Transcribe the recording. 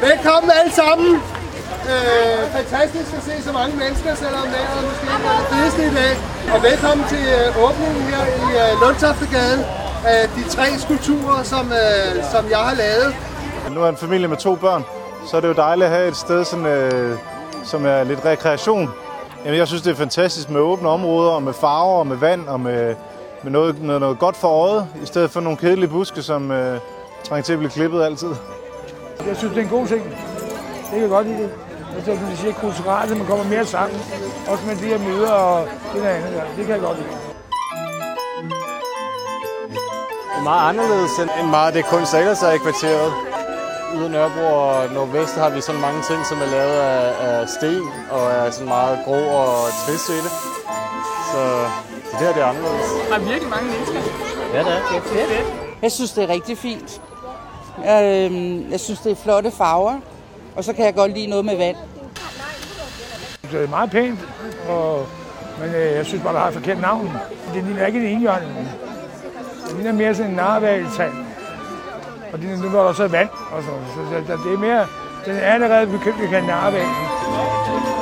Velkommen alle sammen. Øh, fantastisk at se så mange mennesker, selvom vejret måske ikke er det fedeste i dag. Og velkommen til øh, åbningen her i øh, Lundtoftegade af de tre skulpturer, som, øh, som jeg har lavet. Nu er en familie med to børn, så er det jo dejligt at have et sted, sådan, øh, som er lidt rekreation. Jamen, jeg synes, det er fantastisk med åbne områder, og med farver, og med vand, og med, med noget, noget, noget godt for øjet, i stedet for nogle kedelige buske, som øh, trænger til at blive klippet altid. Jeg synes, det er en god ting. Det kan jeg godt lide. det. Jeg synes, at man siger kulturelt, at man kommer mere sammen. Også med de her møder og det der andet der. Det kan jeg godt lide. Det er meget anderledes end meget det kunst, der ellers er i kvarteret. Ude i Nørrebro og Nordvest har vi sådan mange ting, som er lavet af, af sten og er sådan meget grå og trist i det. Så det her det er anderledes. Der er virkelig mange mennesker. Ja, det er. Det er fedt. Jeg synes, det er rigtig fint. Øh, Jeg synes, det er flotte farver. Og så kan jeg godt lide noget med vand. Det er meget pænt, og, men øh, jeg synes bare, der har et forkert navn. Det ligner ikke en enhjørning. Det ligner mere sådan en narvaltand. Og det, nu var der så vand. Og så, så, så, det er mere, den er allerede begyndt at kalde narvalen.